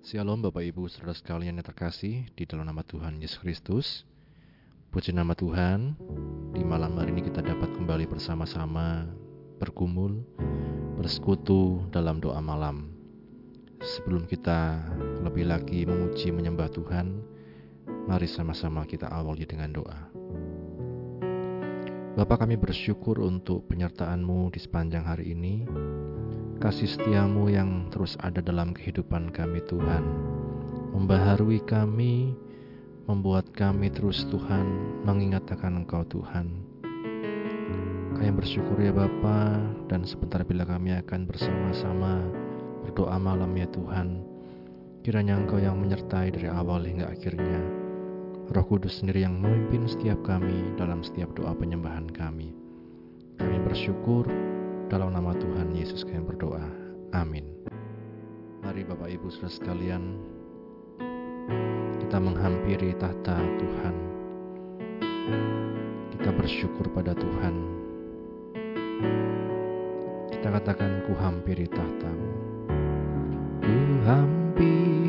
Shalom Bapak Ibu Saudara sekalian yang terkasih di dalam nama Tuhan Yesus Kristus. Puji nama Tuhan, di malam hari ini kita dapat kembali bersama-sama bergumul, bersekutu dalam doa malam. Sebelum kita lebih lagi memuji menyembah Tuhan, mari sama-sama kita awali dengan doa. Bapak kami bersyukur untuk penyertaan-Mu di sepanjang hari ini, kasih setiamu yang terus ada dalam kehidupan kami Tuhan, membaharui kami, membuat kami terus Tuhan mengingat akan Engkau Tuhan. Kami bersyukur ya Bapa dan sebentar bila kami akan bersama-sama berdoa malam ya Tuhan. Kiranya Engkau yang menyertai dari awal hingga akhirnya. Roh Kudus sendiri yang memimpin setiap kami dalam setiap doa penyembahan kami. Kami bersyukur dalam nama Tuhan Yesus kami berdoa. Amin. Mari Bapak Ibu Saudara sekalian, kita menghampiri tahta Tuhan. Kita bersyukur pada Tuhan. Kita katakan ku hampiri tahtamu. Ku hampiri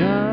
shine.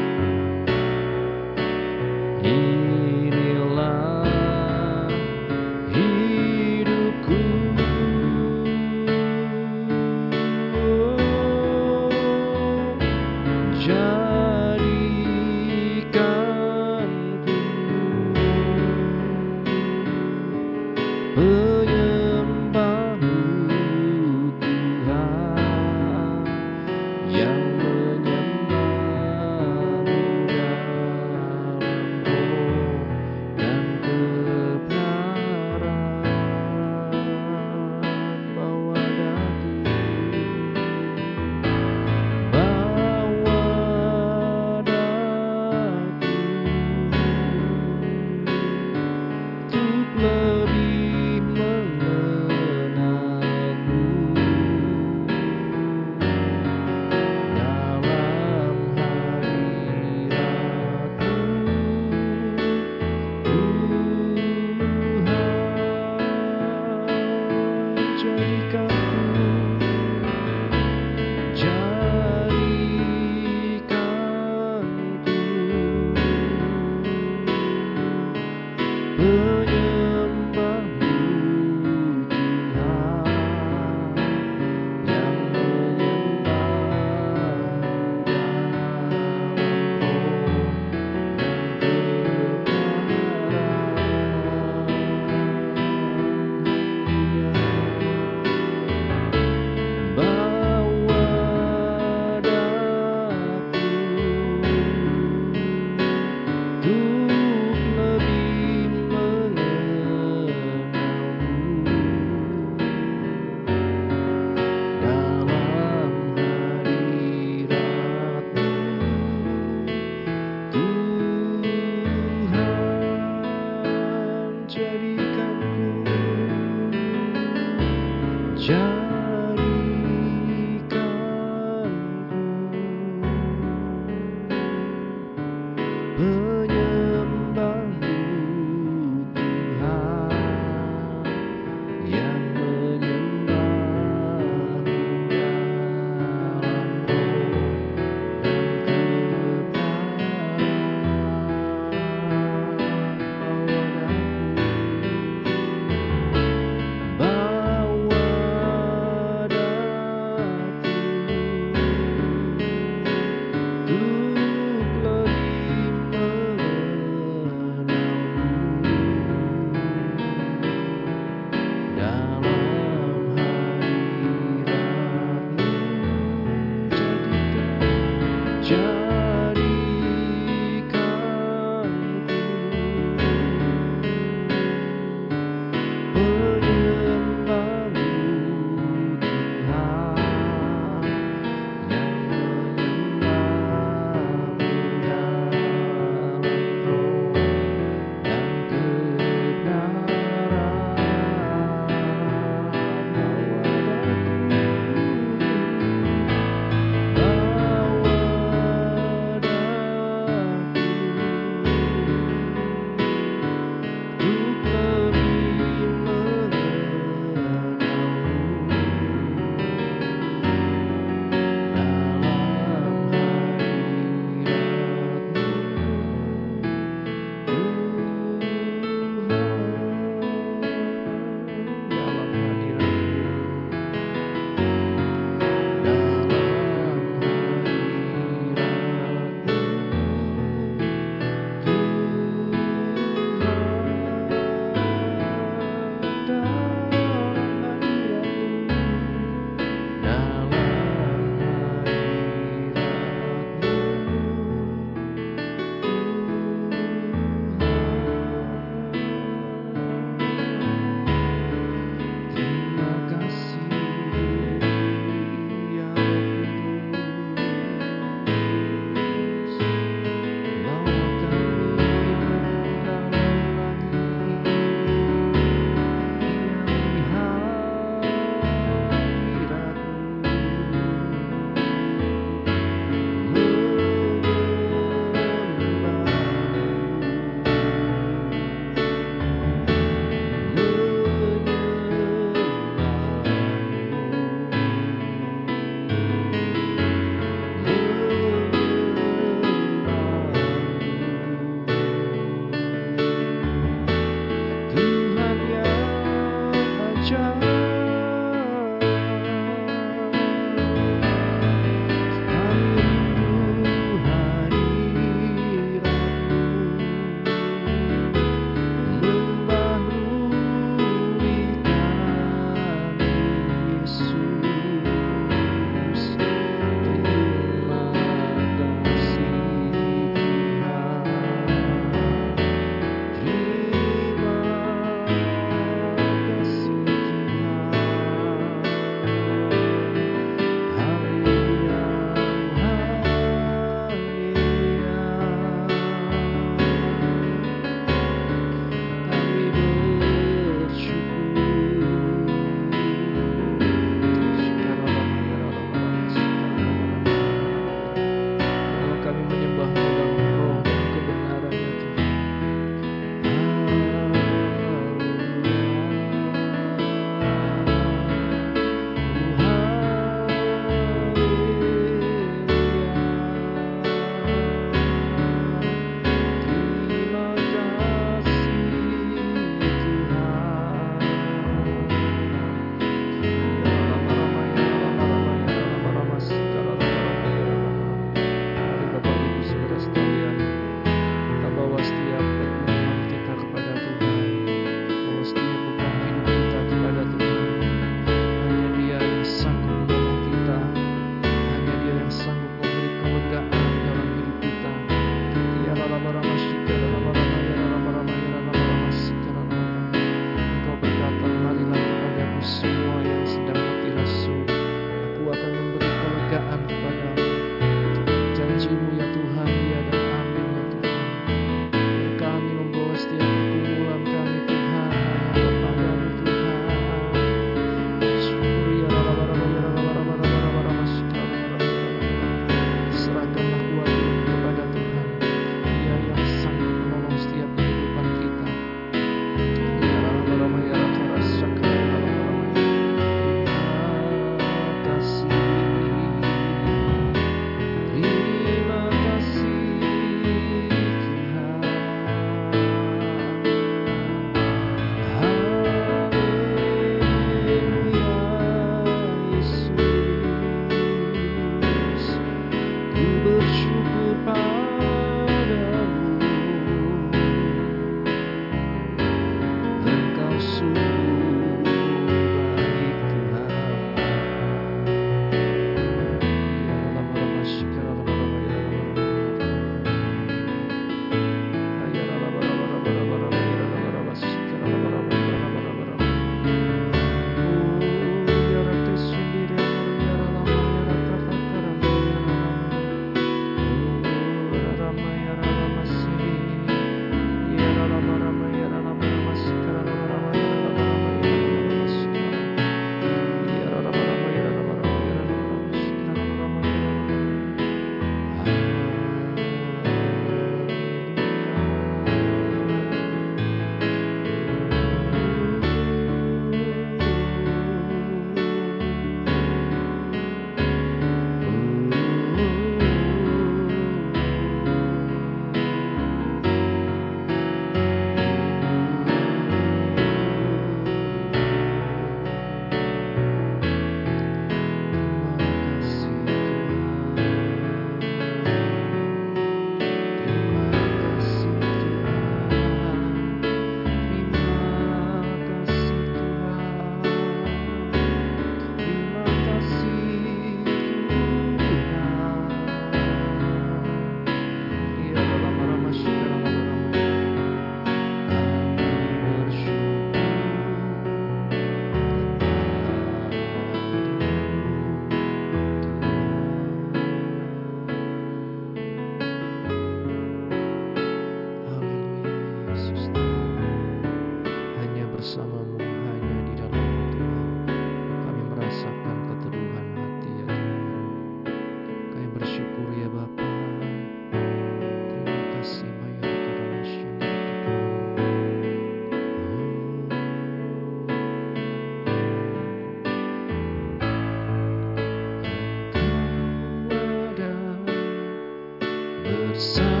So.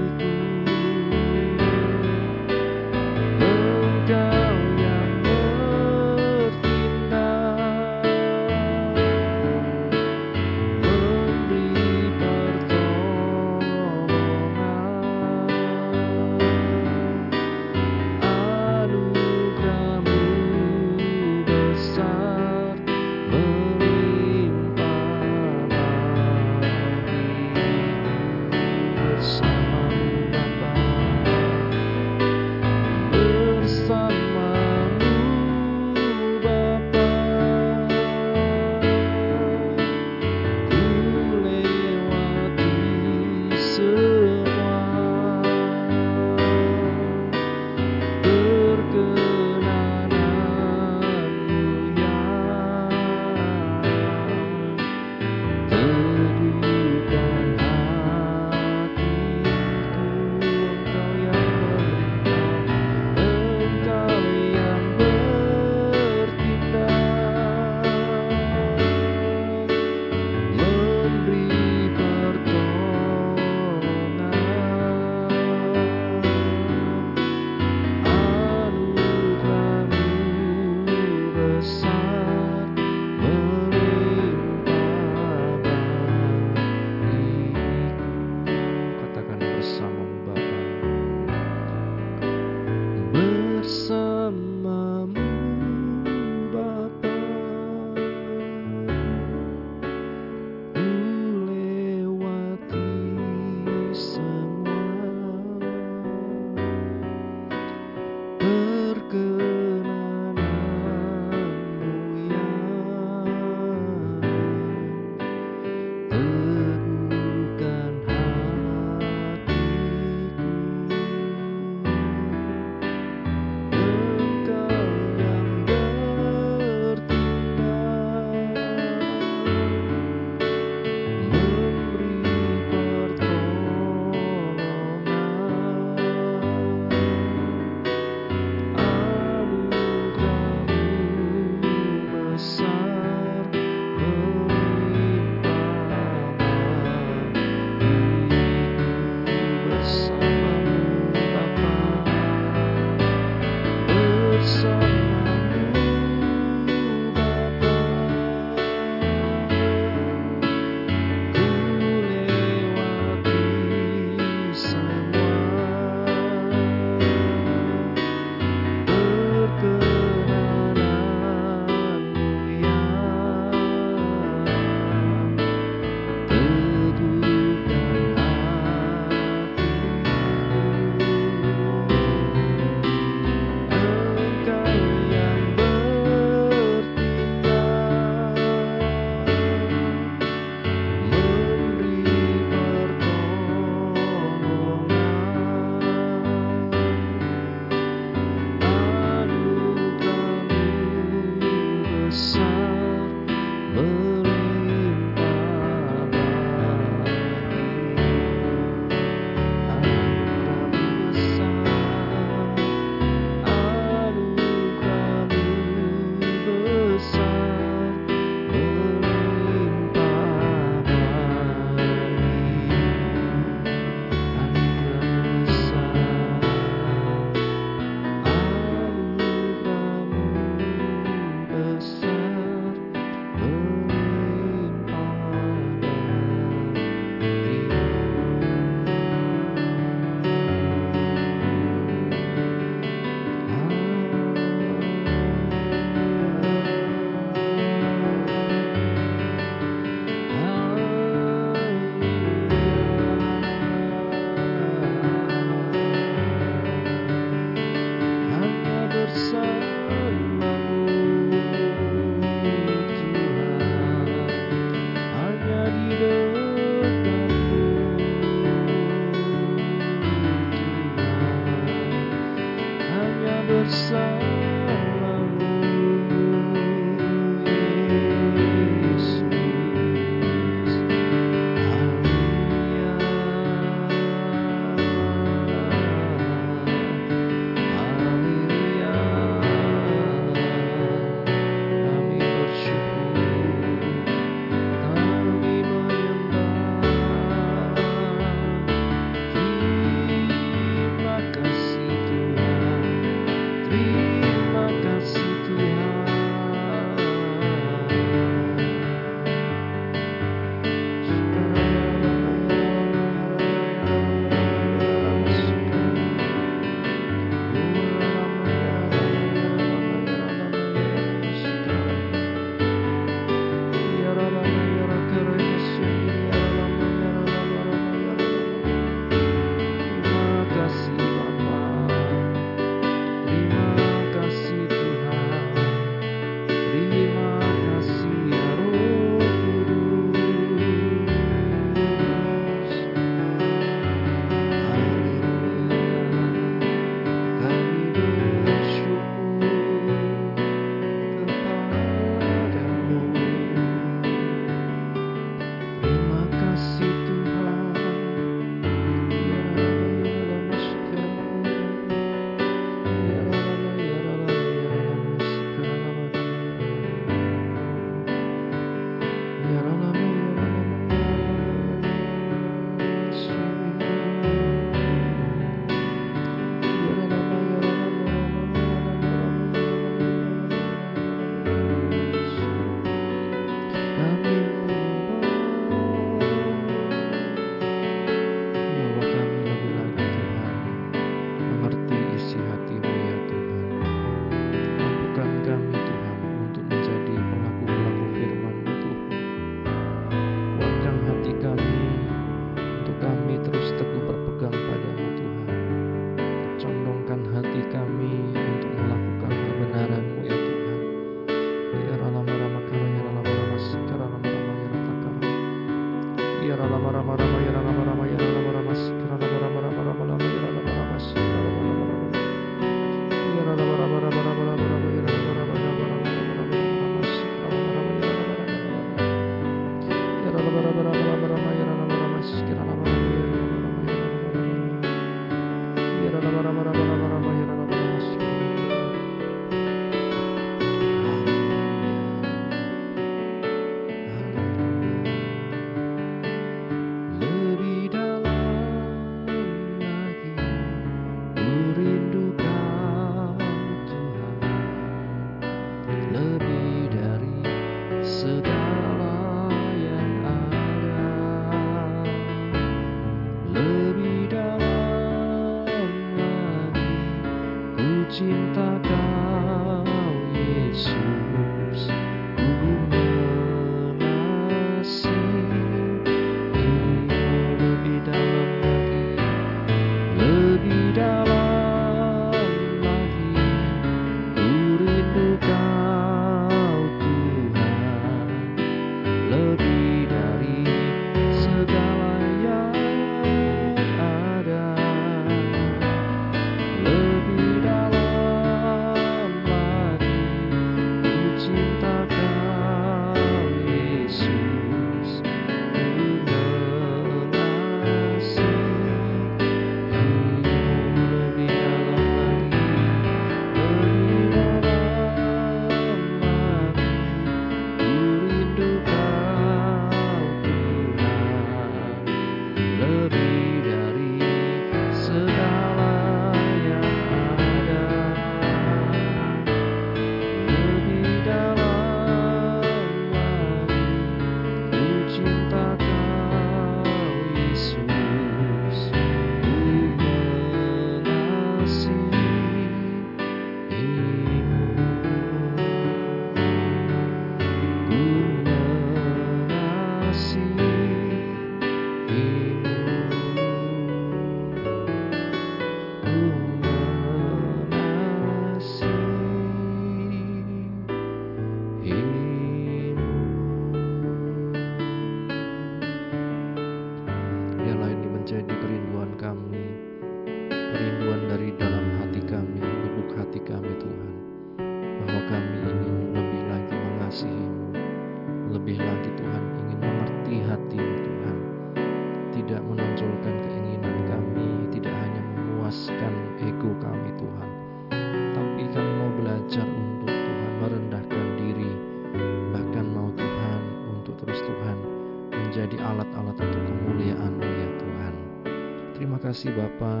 Kasih Bapa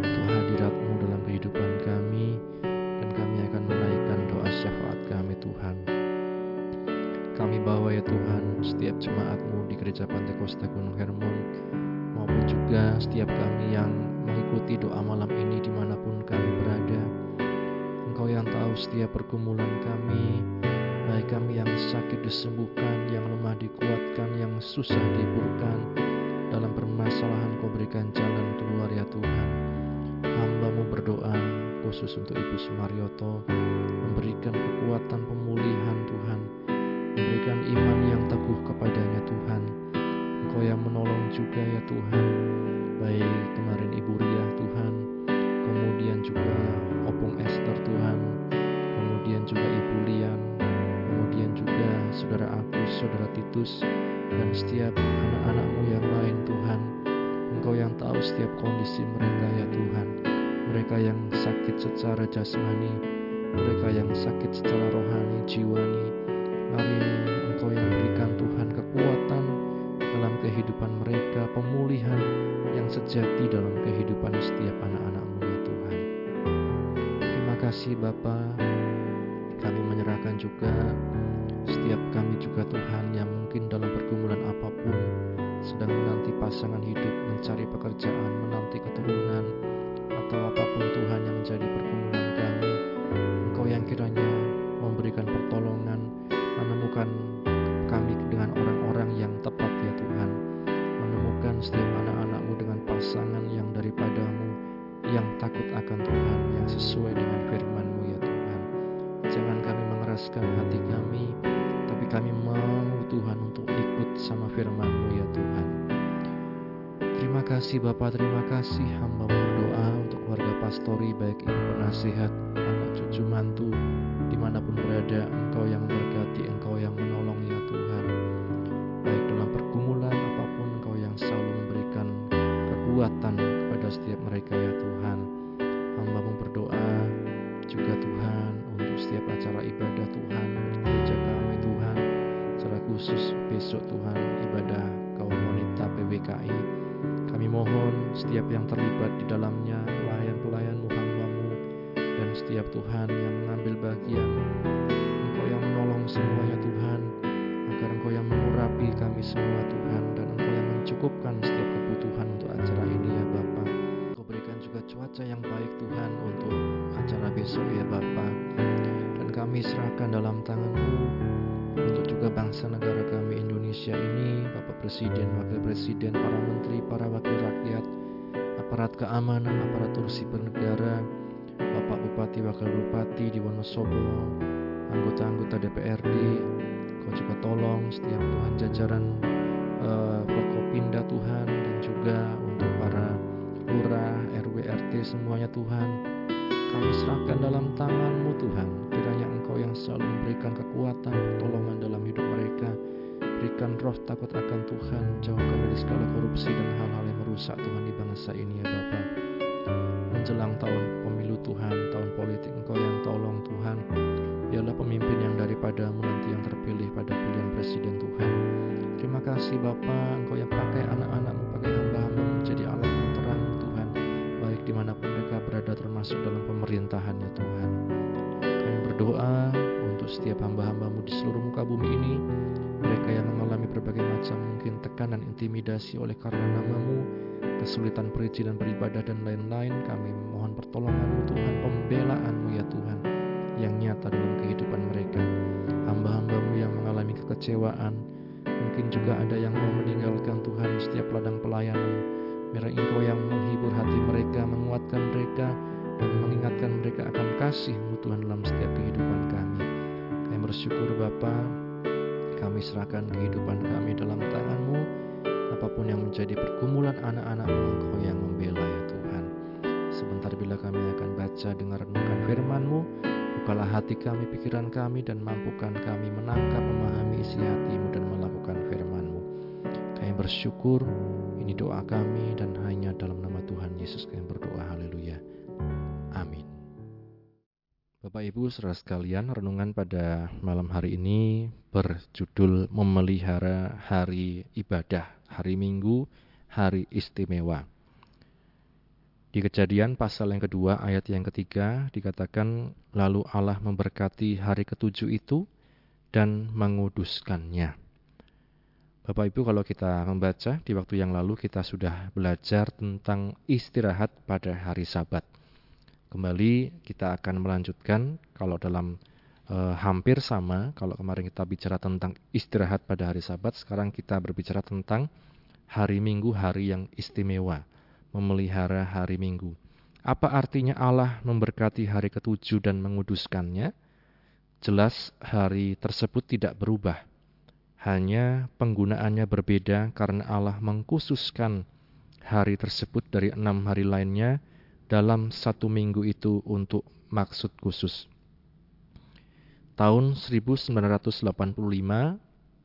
untuk hadiratmu dalam kehidupan kami dan kami akan menaikkan doa syafaat kami Tuhan. Kami bawa ya Tuhan setiap jemaatmu di Gereja Pantai Kosta Gunung Hermon maupun juga setiap kami yang mengikuti doa malam ini di mana pun kami berada. Engkau yang tahu setiap pergumulan kami, baik kami yang sakit disembuhkan, yang lemah dikuatkan, yang susah dihiburkan, permasalahan kau berikan jalan keluar ya Tuhan. Hambamu berdoa khusus untuk Ibu Sumaryoto memberikan kekuatan pemulihan Tuhan. Memberikan iman yang teguh kepadanya Tuhan. Engkau yang menolong juga ya Tuhan. Baik kemarin Ibu Ria Tuhan. Kemudian juga Opung Esther Tuhan. Kemudian juga Ibu Lian. Kemudian juga saudara Agus, saudara Titus. Dan setiap Tuhan Engkau yang tahu setiap kondisi mereka ya Tuhan. Mereka yang sakit secara jasmani mereka yang sakit secara rohani jiwani. Mari Engkau yang pastori baik ibu penasihat, anak cucu mantu, di mana pun berada, Engkau yang memberkati, Engkau yang menolong ya Tuhan. Baik dalam pergumulan apa pun, Engkau yang selalu memberikan kekuatan kepada setiap mereka ya Tuhan. Hamba berdoa juga Tuhan untuk setiap acara ibadah Tuhan, gereja kami Tuhan, secara khusus besok Tuhan ibadah kaum wanita PWKI. Mohon setiap yang terlibat di dalamnya, pelayan-pelayanmu, hambamu, dan setiap Tuhan yang mengambil bagian, Engkau yang menolong semuanya Tuhan, agar Engkau yang mengurapi kami semua Tuhan, dan Engkau yang mencukupkan setiap kebutuhan untuk acara ini ya Bapa. Engkau berikan juga cuaca yang baik Tuhan untuk acara besok ya Bapa. Dan kami serahkan dalam tanganmu untuk juga bangsa negara kami Indonesia ini, Bapak Presiden, Wakil Presiden, para menteri, para wakil aparat keamanan, aparatur sipil negara, Bapak Bupati, Wakil Bupati di Wonosobo, anggota-anggota DPRD, Kau juga tolong setiap Tuhan jajaran uh, Forkopinda Tuhan dan juga untuk para lurah, RW, RT semuanya Tuhan. Kami serahkan dalam tanganmu Tuhan. Kiranya Engkau yang selalu memberikan kekuatan, pertolongan dalam hidup mereka. Berikan roh takut akan Tuhan, jauhkan dari segala korupsi dan hal-hal yang merusak Tuhan di bangsa ini ya Bapa. Menjelang tahun pemilu Tuhan, tahun politik Engkau yang tolong Tuhan. Biarlah pemimpin yang daripadamu nanti yang terpilih pada pilihan Presiden Tuhan. Terima kasih Bapa, Engkau yang pakai anak-anakmu, pakai hamba-hamba menjadi alat terang Tuhan. Baik di mana pun mereka berada termasuk dalam pemerintahannya tekanan intimidasi oleh karena namamu, kesulitan perizinan beribadah dan lain-lain. Kami mohon pertolonganmu Tuhan, pembelaanmu ya Tuhan yang nyata dalam kehidupan mereka. Hamba-hambamu yang mengalami kekecewaan, mungkin juga ada yang mau meninggalkan Tuhan setiap ladang pelayanan. Biar Engkau yang menghibur hati mereka, menguatkan mereka, dan mengingatkan mereka akan kasih-Mu Tuhan dalam setiap kehidupan kami. Kami bersyukur Bapa, kami serahkan kehidupan kami dalam tangan-Mu, apa pun yang menjadi pergumulan anak-anak-Mu, Engkau yang membela ya Tuhan. Sebentar bila kami akan baca dengar renungkan firman-Mu, bukalah hati kami, pikiran kami, dan mampukan kami menangkap, memahami isi hatimu dan melakukan firman-Mu. Kami bersyukur, ini doa kami dan hanya dalam nama Tuhan Yesus kami berdoa, haleluya. Amin. Bapak Ibu saudara sekalian, renungan pada malam hari ini berjudul memelihara hari ibadah, hari Minggu, hari istimewa. Di kejadian pasal yang kedua ayat yang ketiga dikatakan lalu Allah memberkati hari ketujuh itu dan menguduskannya. Bapak Ibu kalau kita membaca di waktu yang lalu kita sudah belajar tentang istirahat pada hari sabat. Kembali kita akan melanjutkan kalau dalam e, hampir sama kalau kemarin kita bicara tentang istirahat pada hari sabat, sekarang kita berbicara tentang hari Minggu, hari yang istimewa memelihara hari Minggu. Apa artinya Allah memberkati hari ketujuh dan menguduskannya? Jelas hari tersebut tidak berubah. Hanya penggunaannya berbeda karena Allah mengkhususkan hari tersebut dari enam hari lainnya dalam satu minggu itu untuk maksud khusus. Tahun 1985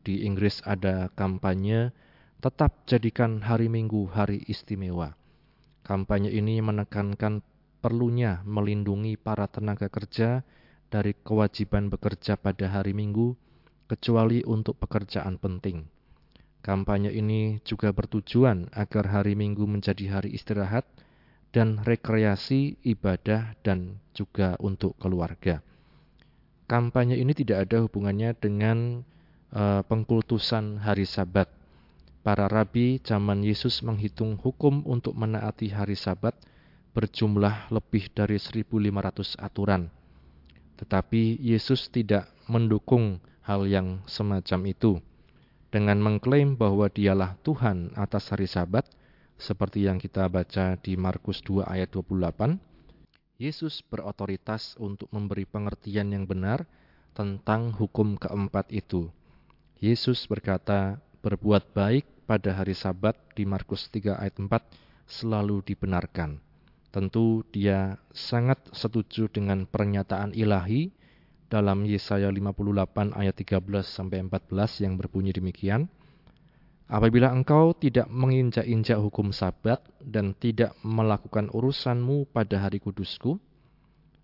di Inggris ada kampanye tetap jadikan hari Minggu hari istimewa. Kampanye ini menekankan perlunya melindungi para tenaga kerja dari kewajiban bekerja pada hari Minggu, kecuali untuk pekerjaan penting. Kampanye ini juga bertujuan agar hari Minggu menjadi hari istirahat dan rekreasi, ibadah, dan juga untuk keluarga. Kampanye ini tidak ada hubungannya dengan uh, pengkultusan hari Sabat Para rabi zaman Yesus menghitung hukum untuk menaati hari Sabat berjumlah lebih dari 1500 aturan. Tetapi Yesus tidak mendukung hal yang semacam itu. Dengan mengklaim bahwa dialah Tuhan atas hari Sabat, seperti yang kita baca di Markus 2 ayat 28, Yesus berotoritas untuk memberi pengertian yang benar tentang hukum keempat itu. Yesus berkata, berbuat baik pada hari sabat di Markus 3 ayat 4 selalu dibenarkan. Tentu dia sangat setuju dengan pernyataan ilahi dalam Yesaya 58 ayat 13 sampai 14 yang berbunyi demikian. Apabila engkau tidak menginjak-injak hukum sabat dan tidak melakukan urusanmu pada hari kudusku,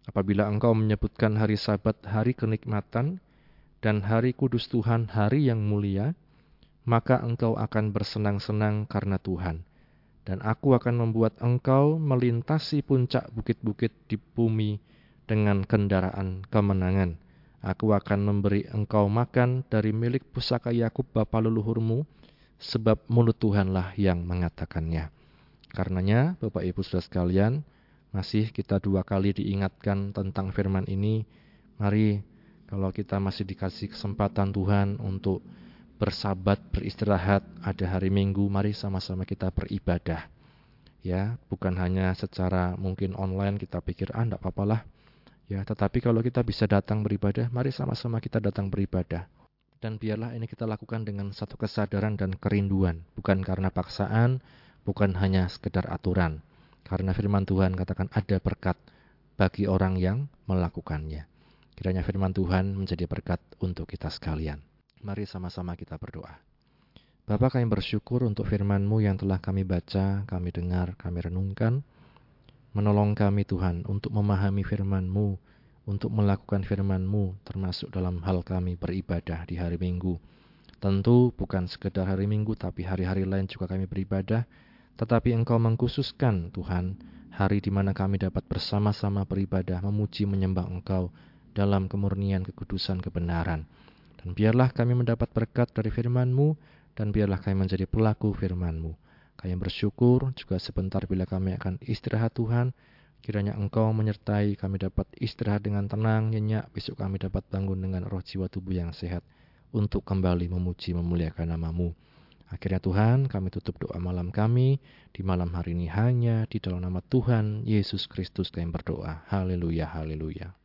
apabila engkau menyebutkan hari sabat hari kenikmatan dan hari kudus Tuhan hari yang mulia, maka engkau akan bersenang-senang karena Tuhan. Dan aku akan membuat engkau melintasi puncak bukit-bukit di bumi dengan kendaraan kemenangan. Aku akan memberi engkau makan dari milik pusaka Yakub bapa leluhurmu, sebab mulut Tuhanlah yang mengatakannya. Karenanya, Bapak Ibu Saudara sekalian, masih kita dua kali diingatkan tentang firman ini. Mari kalau kita masih dikasih kesempatan Tuhan untuk bersabat, beristirahat, ada hari Minggu, mari sama-sama kita beribadah. Ya, bukan hanya secara mungkin online kita pikir ah enggak apa-apalah. Ya, tetapi kalau kita bisa datang beribadah, mari sama-sama kita datang beribadah dan biarlah ini kita lakukan dengan satu kesadaran dan kerinduan, bukan karena paksaan, bukan hanya sekedar aturan. Karena firman Tuhan katakan ada berkat bagi orang yang melakukannya. Kiranya firman Tuhan menjadi berkat untuk kita sekalian. Mari sama-sama kita berdoa. Bapa kami bersyukur untuk firman-Mu yang telah kami baca, kami dengar, kami renungkan. Menolong kami Tuhan untuk memahami firman-Mu, untuk melakukan firman-Mu termasuk dalam hal kami beribadah di hari Minggu. Tentu bukan sekedar hari Minggu tapi hari-hari lain juga kami beribadah, tetapi Engkau mengkhususkan Tuhan hari di mana kami dapat bersama-sama beribadah, memuji, menyembah Engkau dalam kemurnian, kekudusan, kebenaran. Dan biarlah kami mendapat berkat dari firman-Mu, dan biarlah kami menjadi pelaku firman-Mu. Kami bersyukur juga sebentar bila kami akan istirahat Tuhan, Kiranya Engkau menyertai kami dapat istirahat dengan tenang, nyenyak, besok kami dapat bangun dengan roh jiwa tubuh yang sehat untuk kembali memuji memuliakan namamu. Akhirnya Tuhan, kami tutup doa malam kami di malam hari ini hanya di dalam nama Tuhan Yesus Kristus kami berdoa. Haleluya, haleluya.